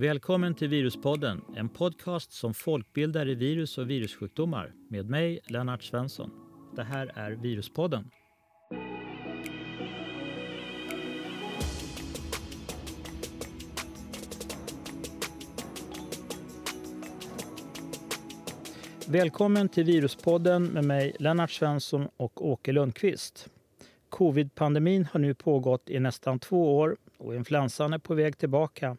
Välkommen till Viruspodden, en podcast som folkbildar i virus och virussjukdomar med mig, Lennart Svensson. Det här är Viruspodden. Välkommen till Viruspodden med mig, Lennart Svensson och Åke Lundqvist. Covid-pandemin har nu pågått i nästan två år och influensan är på väg tillbaka.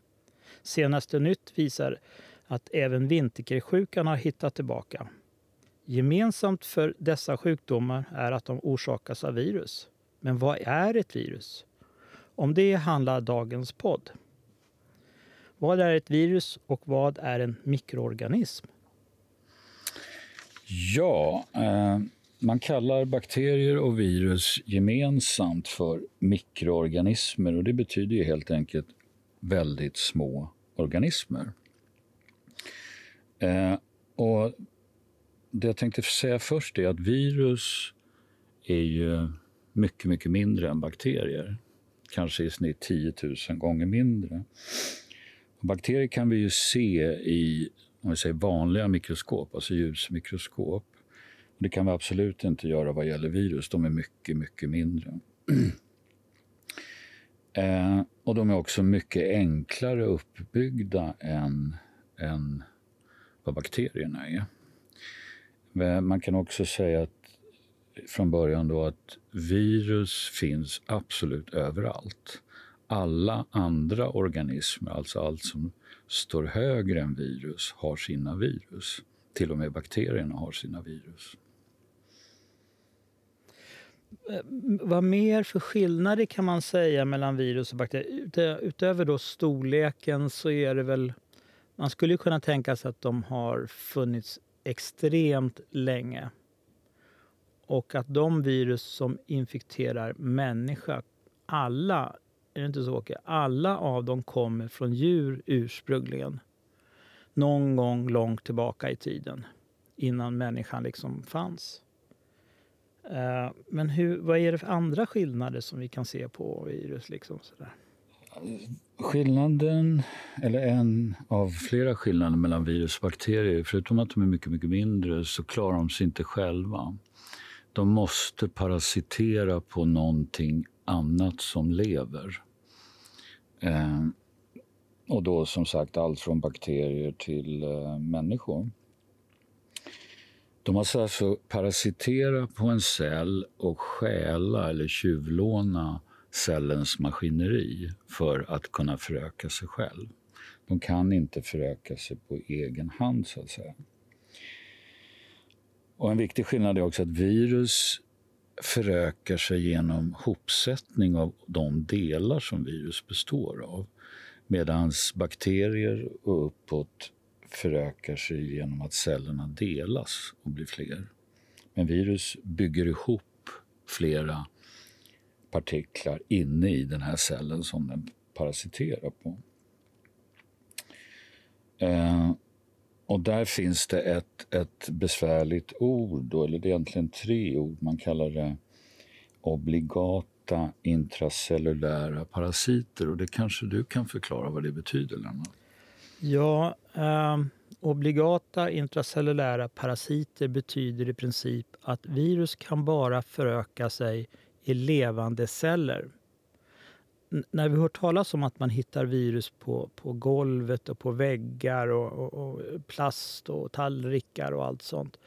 Senaste nytt visar att även vinterkräksjukan har hittat tillbaka. Gemensamt för dessa sjukdomar är att de orsakas av virus. Men vad är ett virus? Om det handlar dagens podd. Vad är ett virus och vad är en mikroorganism? Ja, eh, man kallar bakterier och virus gemensamt för mikroorganismer och det betyder ju helt enkelt väldigt små organismer. Eh, och det jag tänkte säga först är att virus är ju mycket, mycket mindre än bakterier. Kanske i snitt 10 000 gånger mindre. Bakterier kan vi ju se i om vi säger vanliga mikroskop, alltså ljusmikroskop. Det kan vi absolut inte göra vad gäller virus. De är mycket, mycket mindre eh, och de är också mycket enklare uppbyggda än, än vad bakterierna är. Men man kan också säga att från början då att virus finns absolut överallt. Alla andra organismer, alltså allt som står högre än virus, har sina virus. Till och med bakterierna har sina virus. Eh, vad mer för skillnader kan man säga mellan virus och bakterier? Utöver då storleken så är det väl... Man skulle kunna tänka sig att de har funnits extremt länge. Och att de virus som infekterar människa, alla, är det inte så Åke? Alla av dem kommer från djur ursprungligen. Någon gång långt tillbaka i tiden. Innan människan liksom fanns. Eh, men hur, vad är det för andra skillnader som vi kan se på virus? Liksom sådär? Skillnaden, eller en av flera skillnader mellan virus och bakterier, förutom att de är mycket, mycket mindre, så klarar de sig inte själva. De måste parasitera på någonting annat som lever. Eh, och då som sagt allt från bakterier till eh, människor. De måste alltså parasitera på en cell och stjäla eller tjuvlåna cellens maskineri för att kunna föröka sig själv. De kan inte föröka sig på egen hand, så att säga. Och en viktig skillnad är också att virus förökar sig genom hopsättning av de delar som virus består av. Medan bakterier och uppåt förökar sig genom att cellerna delas och blir fler. Men virus bygger ihop flera partiklar inne i den här cellen som den parasiterar på. Eh, och där finns det ett, ett besvärligt ord, då, eller det är egentligen tre ord. Man kallar det obligata intracellulära parasiter. Och det kanske du kan förklara vad det betyder, Lennart? Ja, eh, obligata intracellulära parasiter betyder i princip att virus kan bara föröka sig i levande celler. N när vi hör talas om att man hittar virus på, på golvet och på väggar och, och, och plast och tallrikar och allt sånt,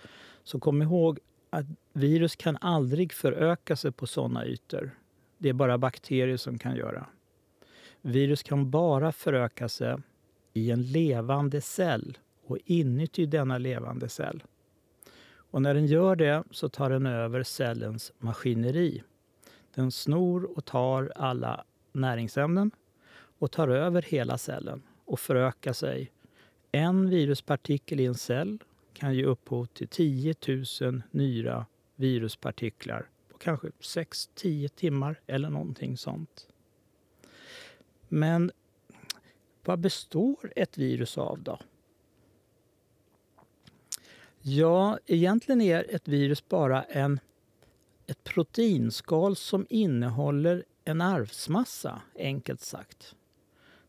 så kom ihåg att virus kan aldrig föröka sig på sådana ytor. Det är bara bakterier som kan göra. Virus kan bara föröka sig i en levande cell och inuti denna levande cell. Och när den gör det så tar den över cellens maskineri. Den snor och tar alla näringsämnen och tar över hela cellen och förökar sig. En viruspartikel i en cell kan ge upphov till 10 000 nya viruspartiklar på kanske 6-10 timmar eller någonting sånt. Men vad består ett virus av då? Ja, egentligen är ett virus bara en, ett proteinskal som innehåller en arvsmassa, enkelt sagt.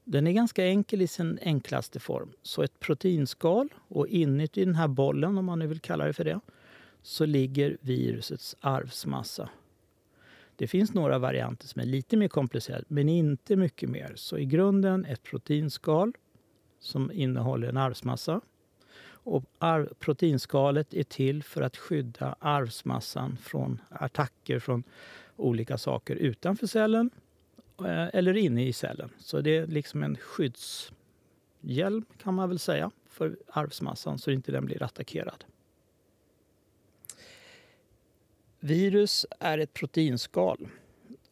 Den är ganska enkel i sin enklaste form. Så ett proteinskal och inuti den här bollen, om man nu vill kalla det för det, så ligger virusets arvsmassa. Det finns några varianter som är lite mer komplicerade, men inte mycket mer. Så i grunden ett proteinskal som innehåller en arvsmassa. Och arv, proteinskalet är till för att skydda arvsmassan från attacker från olika saker utanför cellen eh, eller inne i cellen. Så det är liksom en skyddshjälm kan man väl säga för arvsmassan så inte den blir attackerad. Virus är ett proteinskal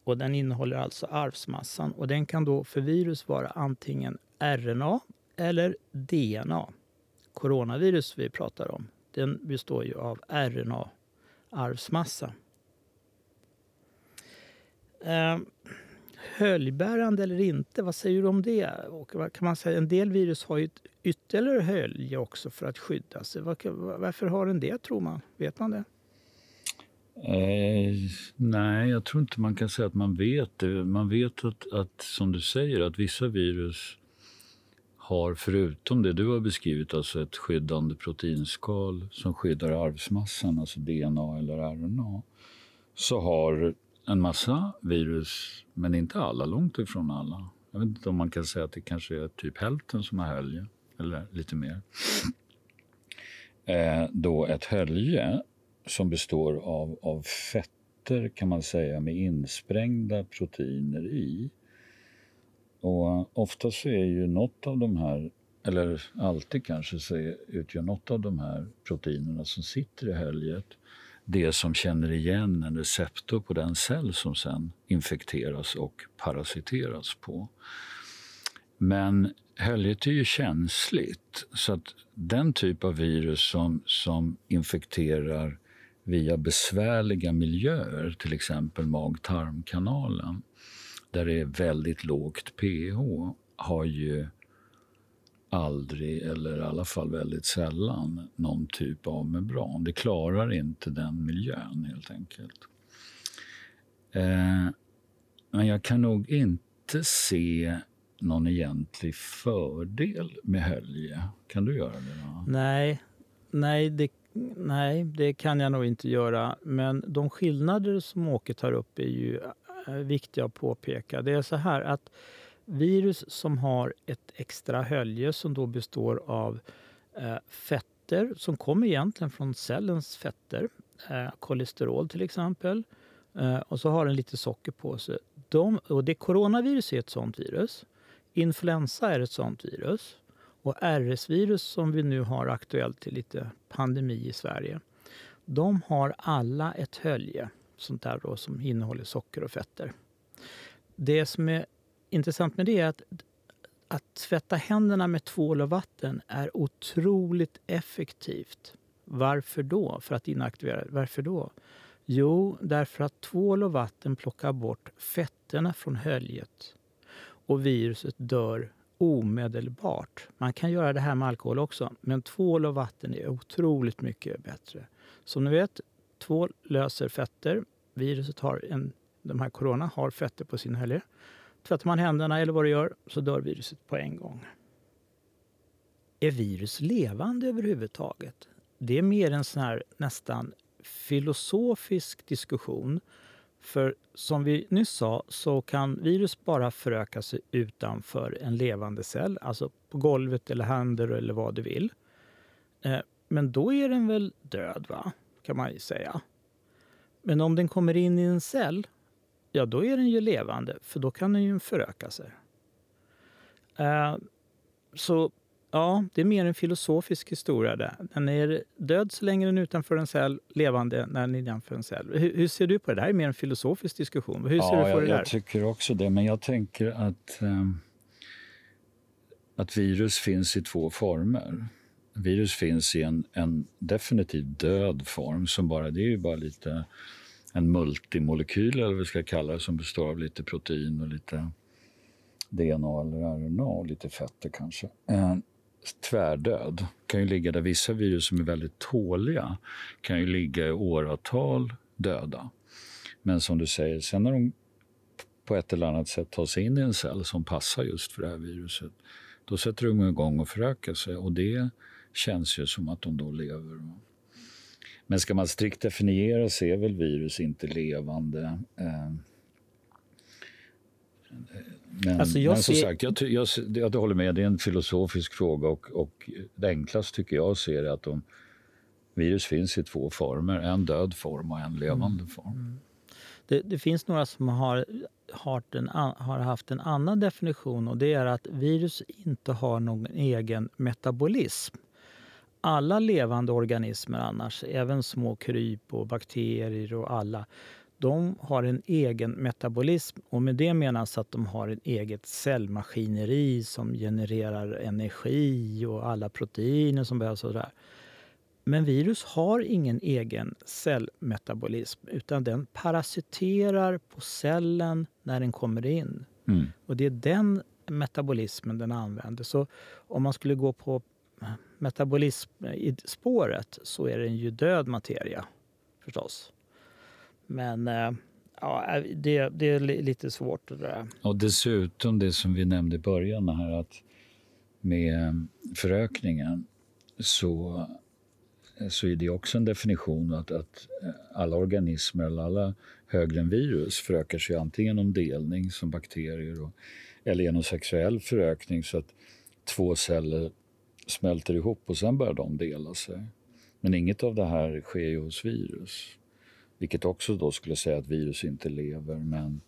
och den innehåller alltså arvsmassan och den kan då för virus vara antingen RNA eller DNA. Coronavirus vi pratar om, den består ju av RNA-arvsmassa. Eh, höljbärande eller inte, vad säger du om det? Och kan man säga, en del virus har ju ytterligare hölje också för att skydda sig. Varför har den det, tror man? Vet man det? Eh, nej, jag tror inte man kan säga att man vet det. Man vet att, att, som du säger, att vissa virus har förutom det du har beskrivit, alltså ett skyddande proteinskal som skyddar arvsmassan, alltså DNA eller RNA, så har en massa virus, men inte alla, långt ifrån alla. Jag vet inte om man kan säga att det kanske är typ hälften som har hölje, eller lite mer. Eh, då ett hölje som består av, av fetter kan man säga med insprängda proteiner i. Och eh, ofta så är ju något av de här, eller alltid kanske, så utgör något av de här proteinerna som sitter i höljet det som känner igen en receptor på den cell som sen infekteras och parasiteras på. Men höljet är ju känsligt, så att den typ av virus som, som infekterar via besvärliga miljöer, till exempel mag-tarmkanalen, där det är väldigt lågt pH, har ju aldrig, eller i alla fall väldigt sällan, någon typ av membran. Det klarar inte den miljön, helt enkelt. Eh, men jag kan nog inte se någon egentlig fördel med hölje. Kan du göra det? Då? Nej, nej det Nej, det kan jag nog inte göra. Men de skillnader som Åke tar upp är ju eh, viktiga att påpeka. Det är så här att virus som har ett extra hölje som då består av eh, fetter som kommer egentligen från cellens fetter, eh, kolesterol till exempel, eh, och så har den lite socker på sig. De, och det coronavirus är ett sånt virus. Influensa är ett sånt virus. Och RS-virus som vi nu har aktuellt till lite pandemi i Sverige. De har alla ett hölje sånt där då, som innehåller socker och fetter. Det som är intressant med det är att, att tvätta händerna med tvål och vatten är otroligt effektivt. Varför då? För att inaktivera. Varför då? Jo, därför att tvål och vatten plockar bort fetterna från höljet och viruset dör omedelbart. Man kan göra det här med alkohol också, men tvål och vatten är otroligt mycket bättre. Som ni vet, tvål löser fetter. Viruset har en, de här corona har fetter på sin hölje. Tvättar man händerna eller vad du gör så dör viruset på en gång. Är virus levande överhuvudtaget? Det är mer en sån här nästan filosofisk diskussion för som vi nyss sa så kan virus bara föröka sig utanför en levande cell, alltså på golvet eller händer eller vad du vill. Eh, men då är den väl död, va? kan man ju säga. Men om den kommer in i en cell, ja då är den ju levande, för då kan den ju föröka sig. Eh, så Ja, det är mer en filosofisk historia. Där. Den är död så länge den är utanför en cell, levande när den är innanför en cell. Hur, hur, ser du på det? Det här är mer en filosofisk diskussion. Hur ser ja, du på det där? Jag tycker också det, men jag tänker att, um, att virus finns i två former. Virus finns i en, en definitivt död form, som bara, det är ju bara lite en multimolekyl, eller vad vi ska kalla det, som består av lite protein och lite DNA eller RNA och lite fetter kanske. Uh, tvärdöd. kan ju ligga där vissa virus som är väldigt tåliga kan ju ligga i åratal döda. Men som du säger, sen när de på ett eller annat sätt tar sig in i en cell som passar just för det här viruset, då sätter de igång och förökar sig. Och det känns ju som att de då lever. Men ska man strikt definiera så är väl virus inte levande. Eh, men, alltså men som ser... sagt, jag, jag, jag, håller med, det är en filosofisk fråga och, och det enklaste tycker jag ser är att de, virus finns i två former, en död form och en levande mm. form. Mm. Det, det, finns några som har, har, en, har haft en annan definition och det är att virus inte har någon egen metabolism. Alla levande organismer annars, även små kryp och bakterier och alla, de har en egen metabolism och med det menas att de har ett eget cellmaskineri som genererar energi och alla proteiner som behövs. Och där. Men virus har ingen egen cellmetabolism utan den parasiterar på cellen när den kommer in. Mm. Och det är den metabolismen den använder. Så om man skulle gå på metabolismspåret så är den ju död materia förstås. Men eh, ja, eh, det, det är lite svårt det där. Och dessutom det som vi nämnde i början här att med eh, förökningen så, så är det också en definition att, att alla organismer, eller alla högre än virus förökar sig antingen genom delning som bakterier och, eller genom sexuell förökning så att två celler smälter ihop och sen börjar de dela sig. Men inget av det här sker ju hos virus. Vilket också då skulle säga att virus inte lever, men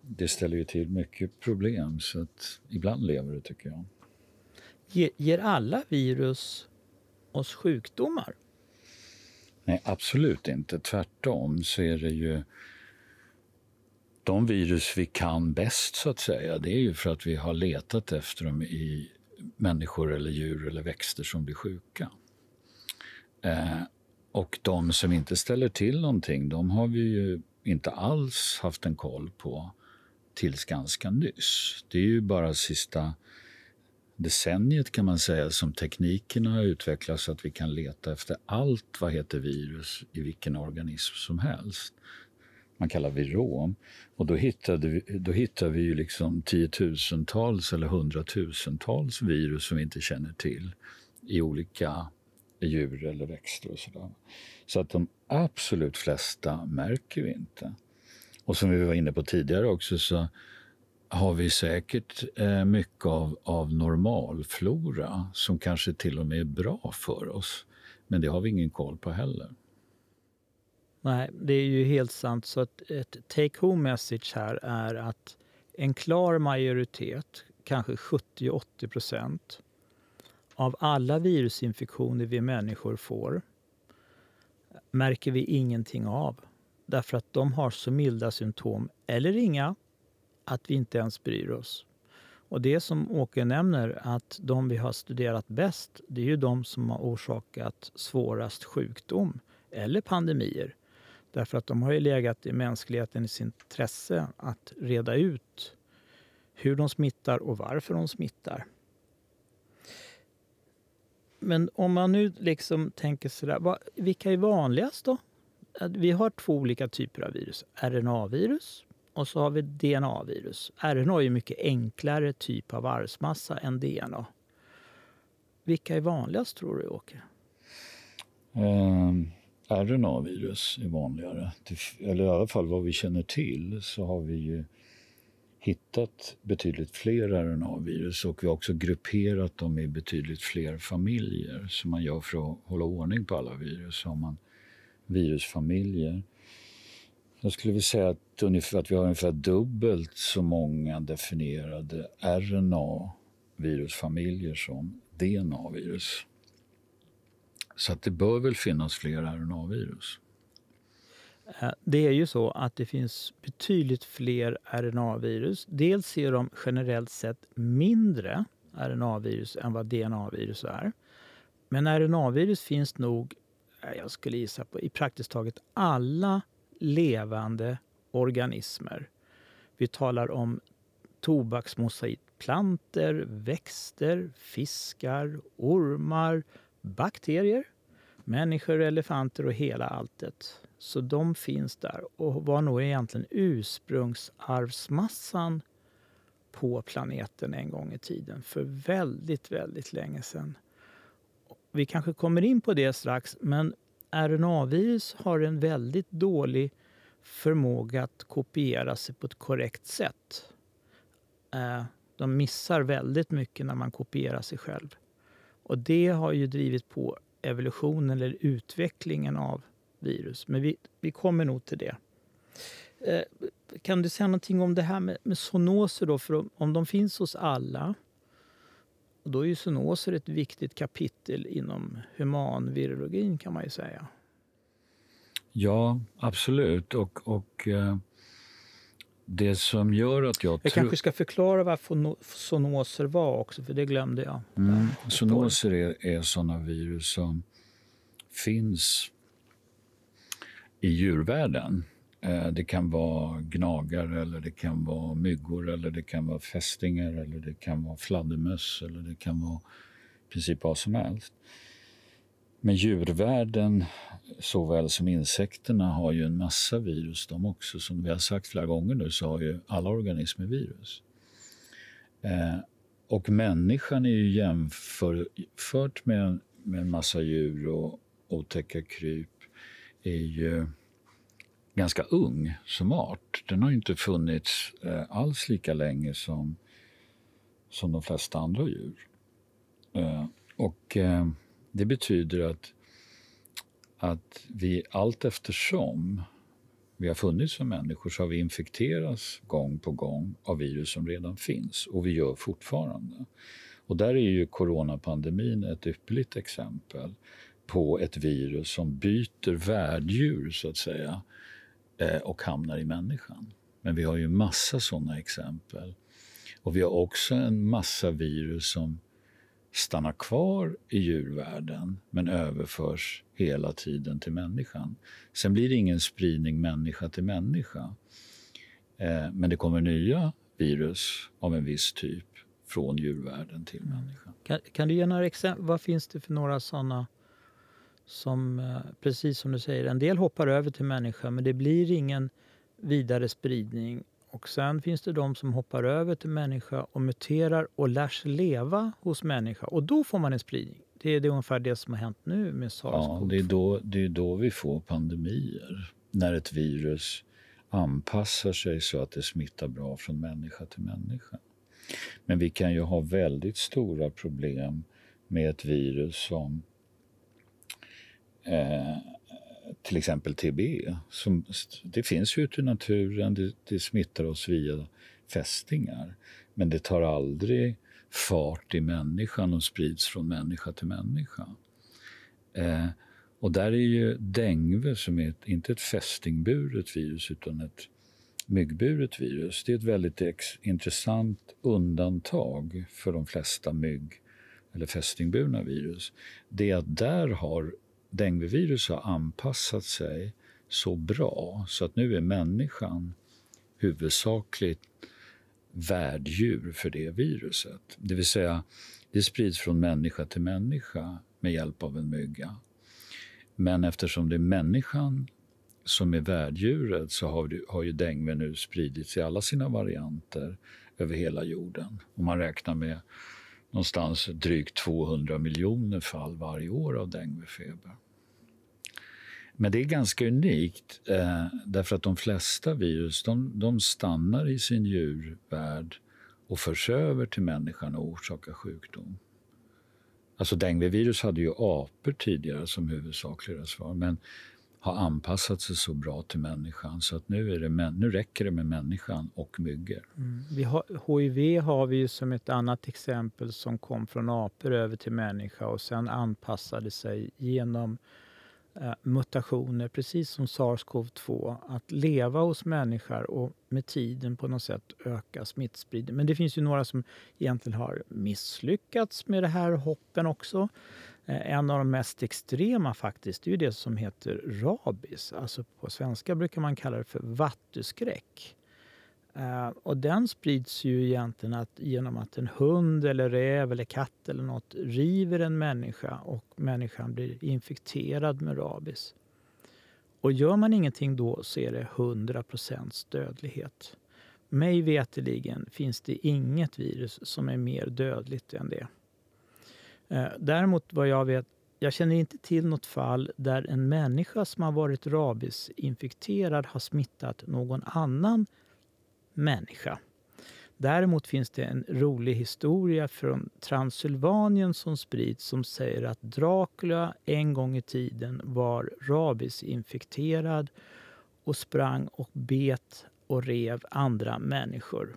det ställer ju till mycket problem. Så att ibland lever det, tycker jag. Ger alla virus oss sjukdomar? Nej, absolut inte. Tvärtom så är det ju de virus vi kan bäst, så att säga, det är ju för att vi har letat efter dem i människor eller djur eller växter som blir sjuka. Eh, och de som inte ställer till någonting, de har vi ju inte alls haft en koll på tills ganska nyss. Det är ju bara sista decenniet kan man säga som tekniken har utvecklats så att vi kan leta efter allt vad heter virus i vilken organism som helst. Man kallar virom. Och då hittade vi, då hittade vi ju liksom tiotusentals eller hundratusentals virus som vi inte känner till i olika djur eller växter och sådär. Så att de absolut flesta märker vi inte. Och som vi var inne på tidigare också så har vi säkert eh, mycket av, av normalflora som kanske till och med är bra för oss. Men det har vi ingen koll på heller. Nej, det är ju helt sant. Så att ett take home message här är att en klar majoritet, kanske 70-80 procent, av alla virusinfektioner vi människor får märker vi ingenting av. Därför att de har så milda symptom, eller inga, att vi inte ens bryr oss. Och det som Åke nämner, att de vi har studerat bäst, det är ju de som har orsakat svårast sjukdom eller pandemier. Därför att de har ju legat i mänsklighetens intresse att reda ut hur de smittar och varför de smittar. Men om man nu liksom tänker sådär, vad, vilka är vanligast då? Vi har två olika typer av virus. RNA-virus och så har vi DNA-virus. RNA är en mycket enklare typ av arvsmassa än DNA. Vilka är vanligast tror du, Åke? Eh, um, RNA-virus är vanligare. Eller i alla fall vad vi känner till så har vi ju hittat betydligt fler RNA-virus och vi har också grupperat dem i betydligt fler familjer som man gör för att hålla ordning på alla virus. Så har man virusfamiljer. Jag skulle vilja säga att, ungefär, att vi har ungefär dubbelt så många definierade RNA-virusfamiljer som DNA-virus. Så att det bör väl finnas fler RNA-virus. Eh, det är ju så att det finns betydligt fler RNA-virus. Dels är de generellt sett mindre RNA-virus än vad DNA-virus är. Men RNA-virus finns nog, eh, jag skulle gissa på, i praktiskt taget alla levande organismer. Vi talar om tobaksmosaikplanter, växter, fiskar, ormar, bakterier, människor, elefanter och hela alltet. Så de finns där och var nog egentligen ursprungsarvsmassan på planeten en gång i tiden, för väldigt, väldigt länge sedan. Vi kanske kommer in på det strax, men RNA-virus har en väldigt dålig förmåga att kopiera sig på ett korrekt sätt. Eh, de missar väldigt mycket när man kopierar sig själv. Och det har ju drivit på evolutionen eller utvecklingen av virus. Men vi, vi kommer nog till det. Eh, kan du säga någonting om det här med, med zoonoser då? För om, om de finns hos alla, och då är ju zoonoser ett viktigt kapitel inom humanvirologin kan man ju säga. Ja, absolut. Och, och eh, det som gör att jag... Jag kanske ska förklara vad zoonoser var också, för det glömde jag. Mm. Zoonoser är, är sådana virus som finns i djurvärlden. Eh, det kan vara gnagare, eller det kan vara myggor, eller det kan vara fästingar, eller det kan vara fladdermöss, eller det kan vara i princip vad som helst. Men djurvärlden, såväl som insekterna, har ju en massa virus de också. Som vi har sagt flera gånger nu så har ju alla organismer virus. Eh, och människan är ju jämfört med, med en massa djur och otäcka kryp är ju ganska ung som art. Den har inte funnits eh, alls lika länge som, som de flesta andra djur. Eh, och eh, det betyder att, att vi allt eftersom vi har funnits som människor så har vi infekterats gång på gång av virus som redan finns och vi gör fortfarande. Och där är ju coronapandemin ett ypperligt exempel på ett virus som byter värddjur så att säga eh, och hamnar i människan. Men vi har ju massa sådana exempel. Och vi har också en massa virus som stannar kvar i djurvärlden men överförs hela tiden till människan. Sen blir det ingen spridning människa till människa. Eh, men det kommer nya virus av en viss typ från djurvärlden till människan. Kan, kan, du ge några exempel? Vad finns det för några sådana som, eh, precis som du säger, en del hoppar över till människa men det blir ingen vidare spridning. Och sen finns det de som hoppar över till människa och muterar och lär sig leva hos människa. Och då får man en spridning. Det är det ungefär det som har hänt nu med sars Ja, det är, då, det är då vi får pandemier. När ett virus anpassar sig så att det smittar bra från människa till människa. Men vi kan ju ha väldigt stora problem med ett virus som eh, till exempel TB. Som, det finns ju ute i naturen, det, det smittar oss via fästingar. Men det tar aldrig fart i människan och sprids från människa till människa. Eh, och där är ju dengue, som är ett, inte ett fästingburet virus utan ett myggburet virus, det är ett väldigt intressant undantag för de flesta mygg eller fästingburna virus. Det är att där har denguevirus har anpassat sig så bra så att nu är människan huvudsakligt värddjur för det viruset. Det vill säga, det sprids från människa till människa med hjälp av en mygga. Men eftersom det är människan som är värddjuret så har, har ju dengue nu spridits i alla sina varianter över hela jorden. Och man räknar med någonstans drygt 200 miljoner fall varje år av denguefeber. Men det är ganska unikt eh, därför att de flesta virus de, de stannar i sin djurvärld och förs över till människan och orsakar sjukdom. Alltså denguevirus hade ju apor tidigare som huvudsaklig reservoar men har anpassat sig så bra till människan så att nu, är det, nu räcker det med människan och myggor. Mm. Vi har, HIV har vi ju som ett annat exempel som kom från apor över till människa och sen anpassade sig genom eh, mutationer, precis som sars-cov-2, att leva hos människor och med tiden på något sätt öka smittspridningen. Men det finns ju några som egentligen har misslyckats med det här hoppen också. Eh, en av de mest extrema faktiskt är ju det som heter rabies. Alltså på svenska brukar man kalla det för vattuskräck. Eh, och den sprids ju egentligen att, genom att en hund, eller räv eller katt eller något river en människa och människan blir infekterad med rabies. Och gör man ingenting då så är det 100% dödlighet. Mig veteligen finns det inget virus som är mer dödligt än det. Eh, däremot vad jag vet, jag känner inte till något fall där en människa som har varit rabiesinfekterad har smittat någon annan människa. Däremot finns det en rolig historia från Transylvanien som sprids som säger att Dracula en gång i tiden var rabiesinfekterad och sprang och bet och rev andra människor.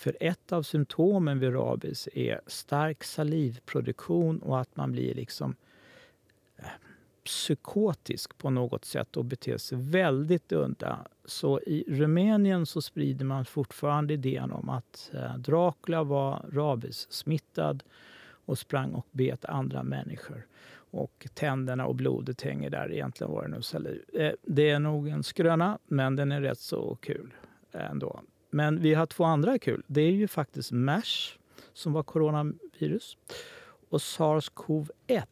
För ett av symptomen vid rabies är stark salivproduktion och att man blir liksom eh, psykotisk på något sätt och beter sig väldigt udda. Så i Rumänien så sprider man fortfarande idén om att eh, Dracula var rabiessmittad och sprang och bet andra människor. Och tänderna och blodet hänger där. Egentligen var det nog saliv. Eh, det är nog en skröna, men den är rätt så kul ändå. Men vi har två andra kul. Det är ju faktiskt MERS som var coronavirus och SARS-CoV-1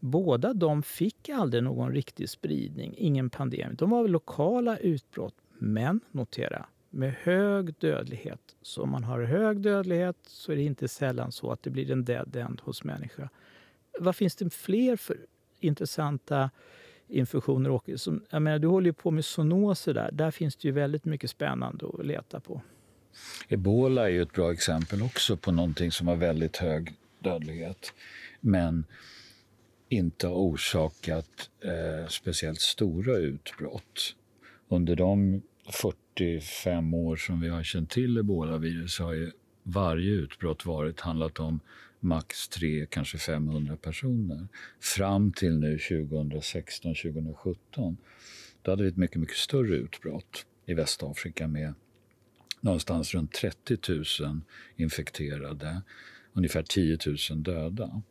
Båda de fick aldrig någon riktig spridning, ingen pandemi. De var lokala utbrott, men notera, med hög dödlighet. Så om man har hög dödlighet så är det inte sällan så att det blir en dead end hos människa. Vad finns det fler för intressanta infektioner? Och, Som, jag menar, du håller ju på med zoonoser där. Där finns det ju väldigt mycket spännande att leta på. Ebola är ju ett bra exempel också på någonting som har väldigt hög dödlighet. Men inte har orsakat eh, speciellt stora utbrott. Under de 45 år som vi har känt till ebolavirus har ju varje utbrott varit handlat om max 3, kanske 500 personer. Fram till nu 2016, 2017. Då hade vi ett mycket, mycket större utbrott i Västafrika med någonstans runt 30 000 infekterade, ungefär 10 000 döda.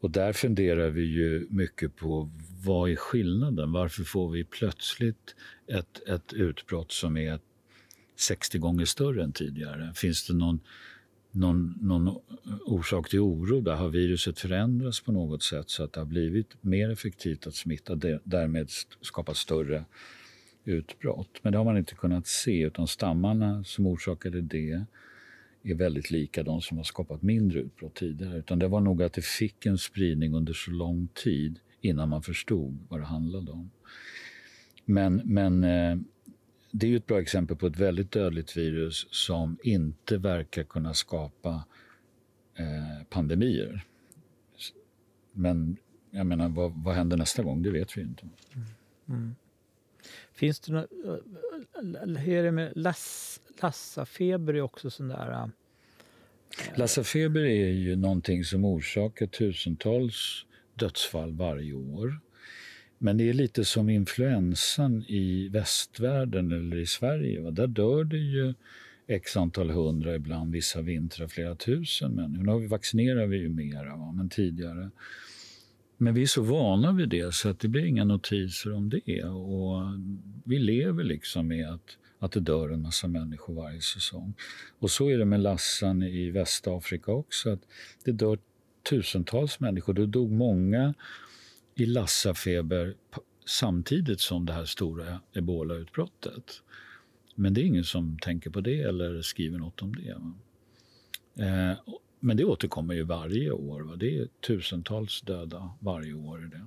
Och där funderar vi ju mycket på vad är skillnaden? Varför får vi plötsligt ett, ett utbrott som är 60 gånger större än tidigare? Finns det någon, någon, någon orsak till oro? Där har viruset förändrats på något sätt så att det har blivit mer effektivt att smitta, därmed skapa större utbrott. Men det har man inte kunnat se, utan stammarna som orsakade det är väldigt lika de som har skapat mindre utbrott tidigare. Utan det var nog att det fick en spridning under så lång tid innan man förstod vad det handlade om. Men, men eh, det är ett bra exempel på ett väldigt dödligt virus som inte verkar kunna skapa eh, pandemier. Men jag menar, vad, vad händer nästa gång? Det vet vi inte. Mm. Mm. Finns det något... Hur är det med lass, Lassafeber är också sån där... Äh, Lassafeber är ju någonting som orsakar tusentals dödsfall varje år. Men det är lite som influensan i västvärlden eller i Sverige. Va? Där dör det ju x antal hundra, ibland vissa vintrar flera tusen människor. Nu vaccinerar vi ju mera, va? men tidigare. Men vi är så vana vid det så att det blir inga notiser om det. Och vi lever liksom med att att det dör en massa människor varje säsong. Och så är det med lassan i Västafrika också. Att det dör tusentals människor. Det dog många i lassafeber samtidigt som det här stora ebolautbrottet. Men det är ingen som tänker på det eller skriver något om det. Eh, men det återkommer ju varje år. Va? Det är tusentals döda varje år. I det.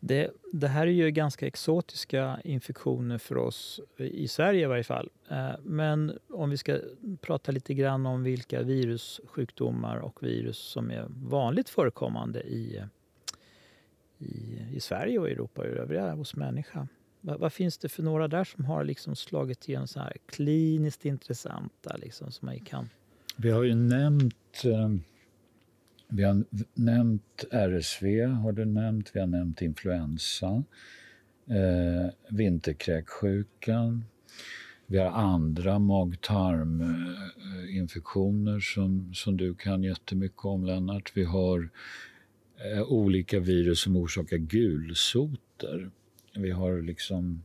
Det, det, här är ju ganska exotiska infektioner för oss i Sverige i varje fall. Eh, men om vi ska prata lite grann om vilka virussjukdomar och virus som är vanligt förekommande i, i, i Sverige och Europa och övriga hos människa. Vad, vad, finns det för några där som har liksom slagit igenom så här kliniskt intressanta liksom, som man kan... Vi har ju nämnt eh, vi har nämnt RSV, har du nämnt. Vi har nämnt influensa, eh, vinterkräksjukan. Vi har andra mag-tarminfektioner som, som du kan jättemycket om, Lennart. Vi har eh, Eh, olika virus som orsakar gulsoter. Vi har liksom...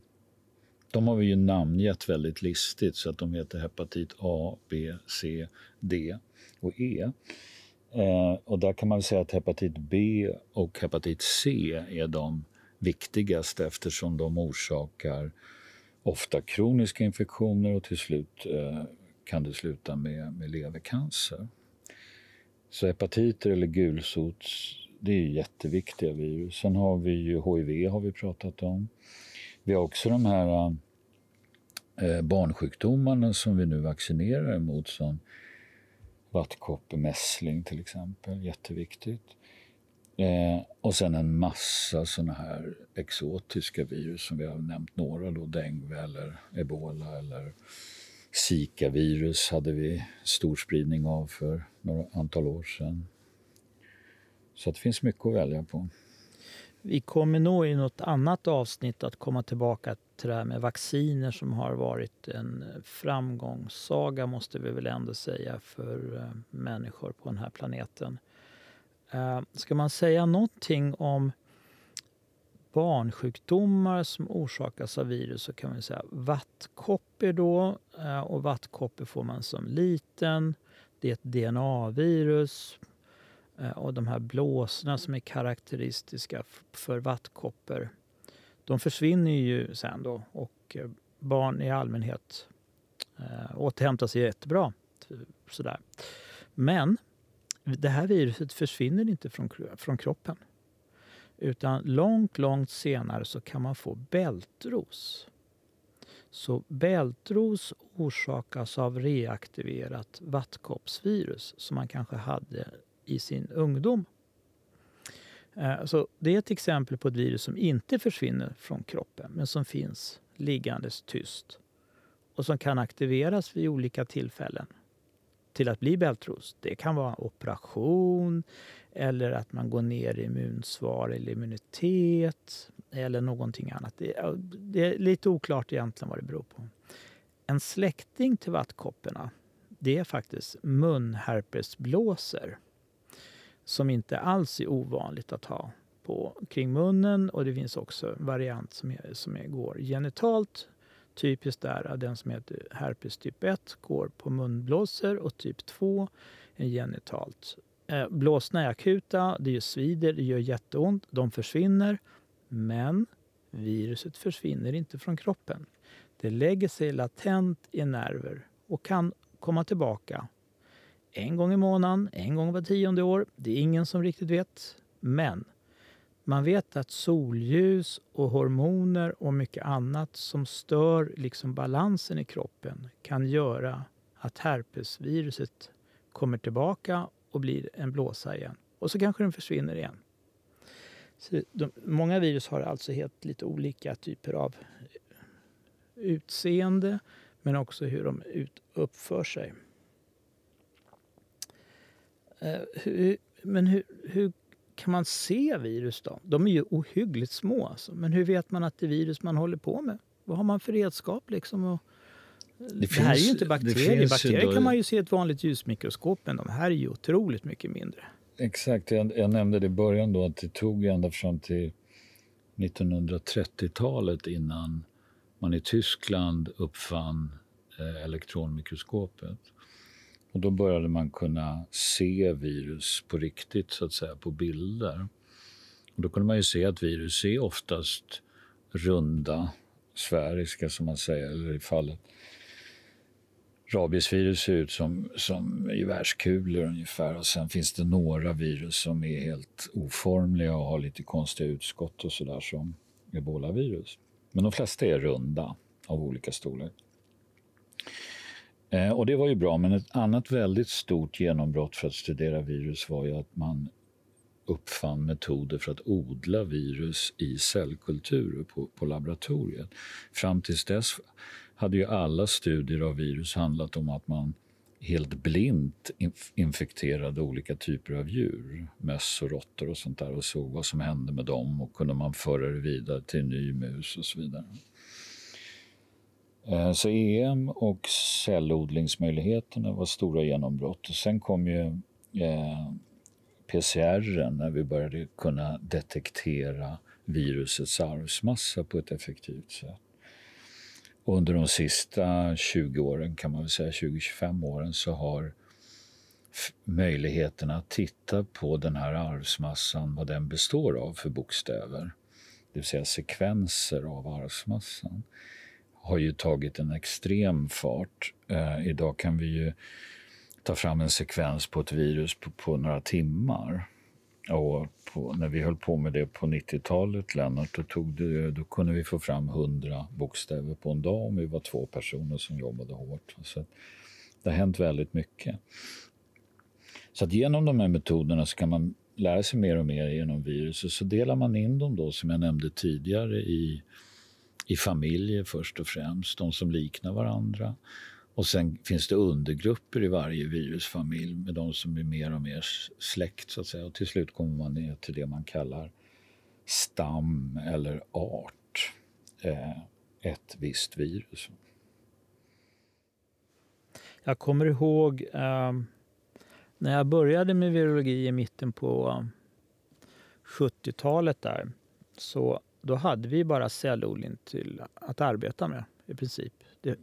De har vi ju namngett väldigt listigt så att de heter hepatit A, B, C, D och E. Eh, och där kan man säga att hepatit B och hepatit C är de viktigaste eftersom de orsakar ofta kroniska infektioner och till slut eh, kan det sluta med, med levercancer. Så hepatiter eller gulsot, det är jätteviktiga virus. Sen har vi ju HIV har vi pratat om. Vi har också de här eh, barnsjukdomarna som vi nu vaccinerar emot som vattkoppor, till exempel. Jätteviktigt. Eh, och sen en massa såna här exotiska virus som vi har nämnt några då, dengue eller ebola eller Zika-virus hade vi stor spridning av för några antal år sedan. Så det finns mycket att välja på. Vi kommer nog i något annat avsnitt att komma tillbaka till det här med vacciner som har varit en framgångssaga måste vi väl ändå säga för eh, människor på den här planeten. Eh, ska man säga någonting om barnsjukdomar som orsakas av virus så kan man säga vattkoppor då. Eh, och vattkoppor får man som liten. Det är ett DNA-virus. Eh, och de här blåsorna som är karaktäristiska för vattkoppor de försvinner ju sen då och eh, barn i allmänhet eh, återhämtar sig jättebra. Sådär. Men det här viruset försvinner inte från, från kroppen. Utan långt, långt senare så kan man få bältros. Så bältros orsakas av reaktiverat vattkoppsvirus som man kanske hade i sin ungdom. Eh, så det är ett exempel på ett virus som inte försvinner från kroppen men som finns liggandes tyst och som kan aktiveras vid olika tillfällen till att bli bältros. Det kan vara operation eller att man går ner i immunsvar eller immunitet eller någonting annat. Det är, det är lite oklart egentligen vad det beror på. En släkting till vattkopporna det är faktiskt munherpesblåsor som inte alls är ovanligt att ha på, kring munnen och det finns också en variant som, är, som är, går genitalt Typiskt är att den som heter herpes typ 1 går på munblåsor och typ 2 är genitalt. Eh, Blåsorna är akuta, det gör svider, det gör jätteont, de försvinner. Men viruset försvinner inte från kroppen. Det lägger sig latent i nerver och kan komma tillbaka en gång i månaden, en gång var tionde år. Det är ingen som riktigt vet. Men man vet att solljus och hormoner och mycket annat som stör liksom balansen i kroppen kan göra att herpesviruset kommer tillbaka och blir en blåsa igen. Och så kanske den försvinner igen. Så de, många virus har alltså helt lite olika typer av eh, utseende men också hur de ut, uppför sig. Uh, hur, men hur, hur kan man se virus då? De är ju ohyggligt små. Alltså. Men hur vet man att det är virus man håller på med? Vad har man för redskap? Liksom? Och det, det finns, här är ju inte bakterier. Bakterier då... kan man ju se i ett vanligt ljusmikroskop, men de här är ju otroligt mycket mindre. Exakt. Jag, jag nämnde det i början då att det tog ända fram till 1930-talet innan man i Tyskland uppfann eh, elektronmikroskopet. Och då började man kunna se virus på riktigt, så att säga, på bilder. Och då kunde man ju se att virus är oftast runda, sfäriska som man säger, eller i fallet rabiesvirus ser ut som, som gevärskulor ungefär och sen finns det några virus som är helt oformliga och har lite konstiga utskott och sådär som ebolavirus. Men de flesta är runda av olika storlek. Eh, och det var ju bra, men ett annat väldigt stort genombrott för att studera virus var ju att man uppfann metoder för att odla virus i cellkulturer på, på laboratoriet. Fram tills dess hade ju alla studier av virus handlat om att man helt blint infekterade olika typer av djur, möss och råttor och sånt där och såg vad som hände med dem och kunde man föra det vidare till en ny mus och så vidare. Eh, så EM och cellodlingsmöjligheterna var stora genombrott. Och sen kom ju eh, PCR när vi började kunna detektera virusets arvsmassa på ett effektivt sätt. Och under de sista 20 åren, kan man väl säga 20-25 åren, så har möjligheten att titta på den här arvsmassan, vad den består av för bokstäver, det vill säga sekvenser av arvsmassan, har ju tagit en extrem fart. Eh, idag kan vi ju ta fram en sekvens på ett virus på, på några timmar. Och på, när vi höll på med det på 90-talet, Lennart, då, tog det, då kunde vi få fram 100 bokstäver på en dag om vi var två personer som jobbade hårt. Så det har hänt väldigt mycket. Så att genom de här metoderna så kan man lära sig mer och mer genom viruset. Så delar man in dem då, som jag nämnde tidigare, i, i familjer först och främst, de som liknar varandra. Och sen finns det undergrupper i varje virusfamilj med de som är mer och mer släkt. Så att säga. Och till slut kommer man ner till det man kallar stam eller art. Eh, ett visst virus. Jag kommer ihåg eh, när jag började med virologi i mitten på ehm, 70-talet där. Så då hade vi bara cellodling till att arbeta med i princip. Det,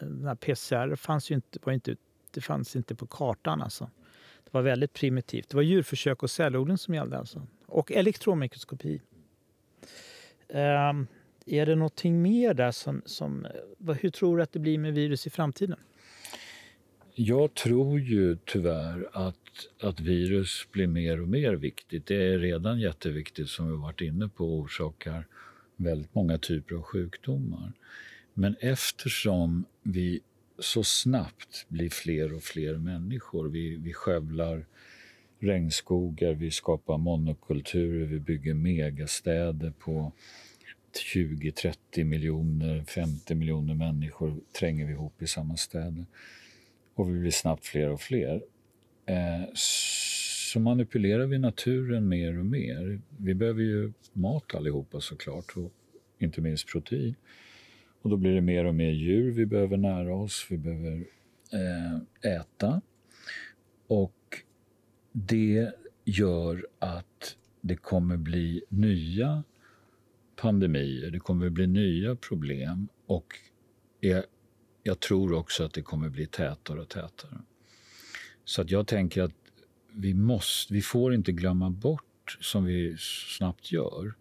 den PCR fanns ju inte, var inte, det fanns inte på kartan. Alltså. Det var väldigt primitivt. Det var djurförsök och cellodling som gällde. Alltså. Och elektronmikroskopi. Um, är det någonting mer där som, som... Hur tror du att det blir med virus i framtiden? Jag tror ju tyvärr att, att virus blir mer och mer viktigt. Det är redan jätteviktigt, som vi varit inne på, och orsakar väldigt många typer av sjukdomar. Men eftersom vi så snabbt blir fler och fler människor, vi, vi skövlar regnskogar, vi skapar monokulturer, vi bygger megastäder på 20-30 miljoner, 50 miljoner människor tränger vi ihop i samma städer. Och vi blir snabbt fler och fler. Eh, så manipulerar vi naturen mer och mer. Vi behöver ju mat allihopa såklart, och inte minst protein. Och då blir det mer och mer djur vi behöver nära oss, vi behöver eh, äta. Och det gör att det kommer bli nya pandemier, det kommer bli nya problem och jag, jag tror också att det kommer bli tätare och tätare. Så att jag tänker att vi, måste, vi får inte glömma bort, som vi snabbt gör,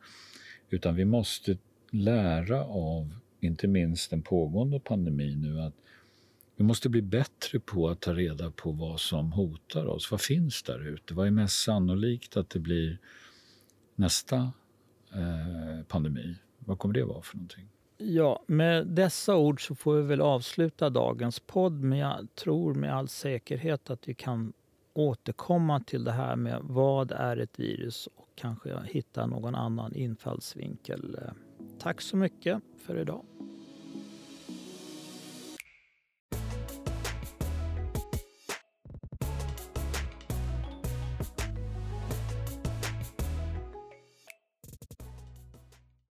utan vi måste lära av inte minst den pågående pandemin nu, att vi måste bli bättre på att ta reda på vad som hotar oss. Vad finns där ute? Vad är mest sannolikt att det blir nästa eh, pandemi? Vad kommer det vara för någonting? Ja, med dessa ord så får vi väl avsluta dagens podd. Men jag tror med all säkerhet att vi kan återkomma till det här med vad är ett virus och kanske hitta någon annan infallsvinkel. Tack så mycket för idag.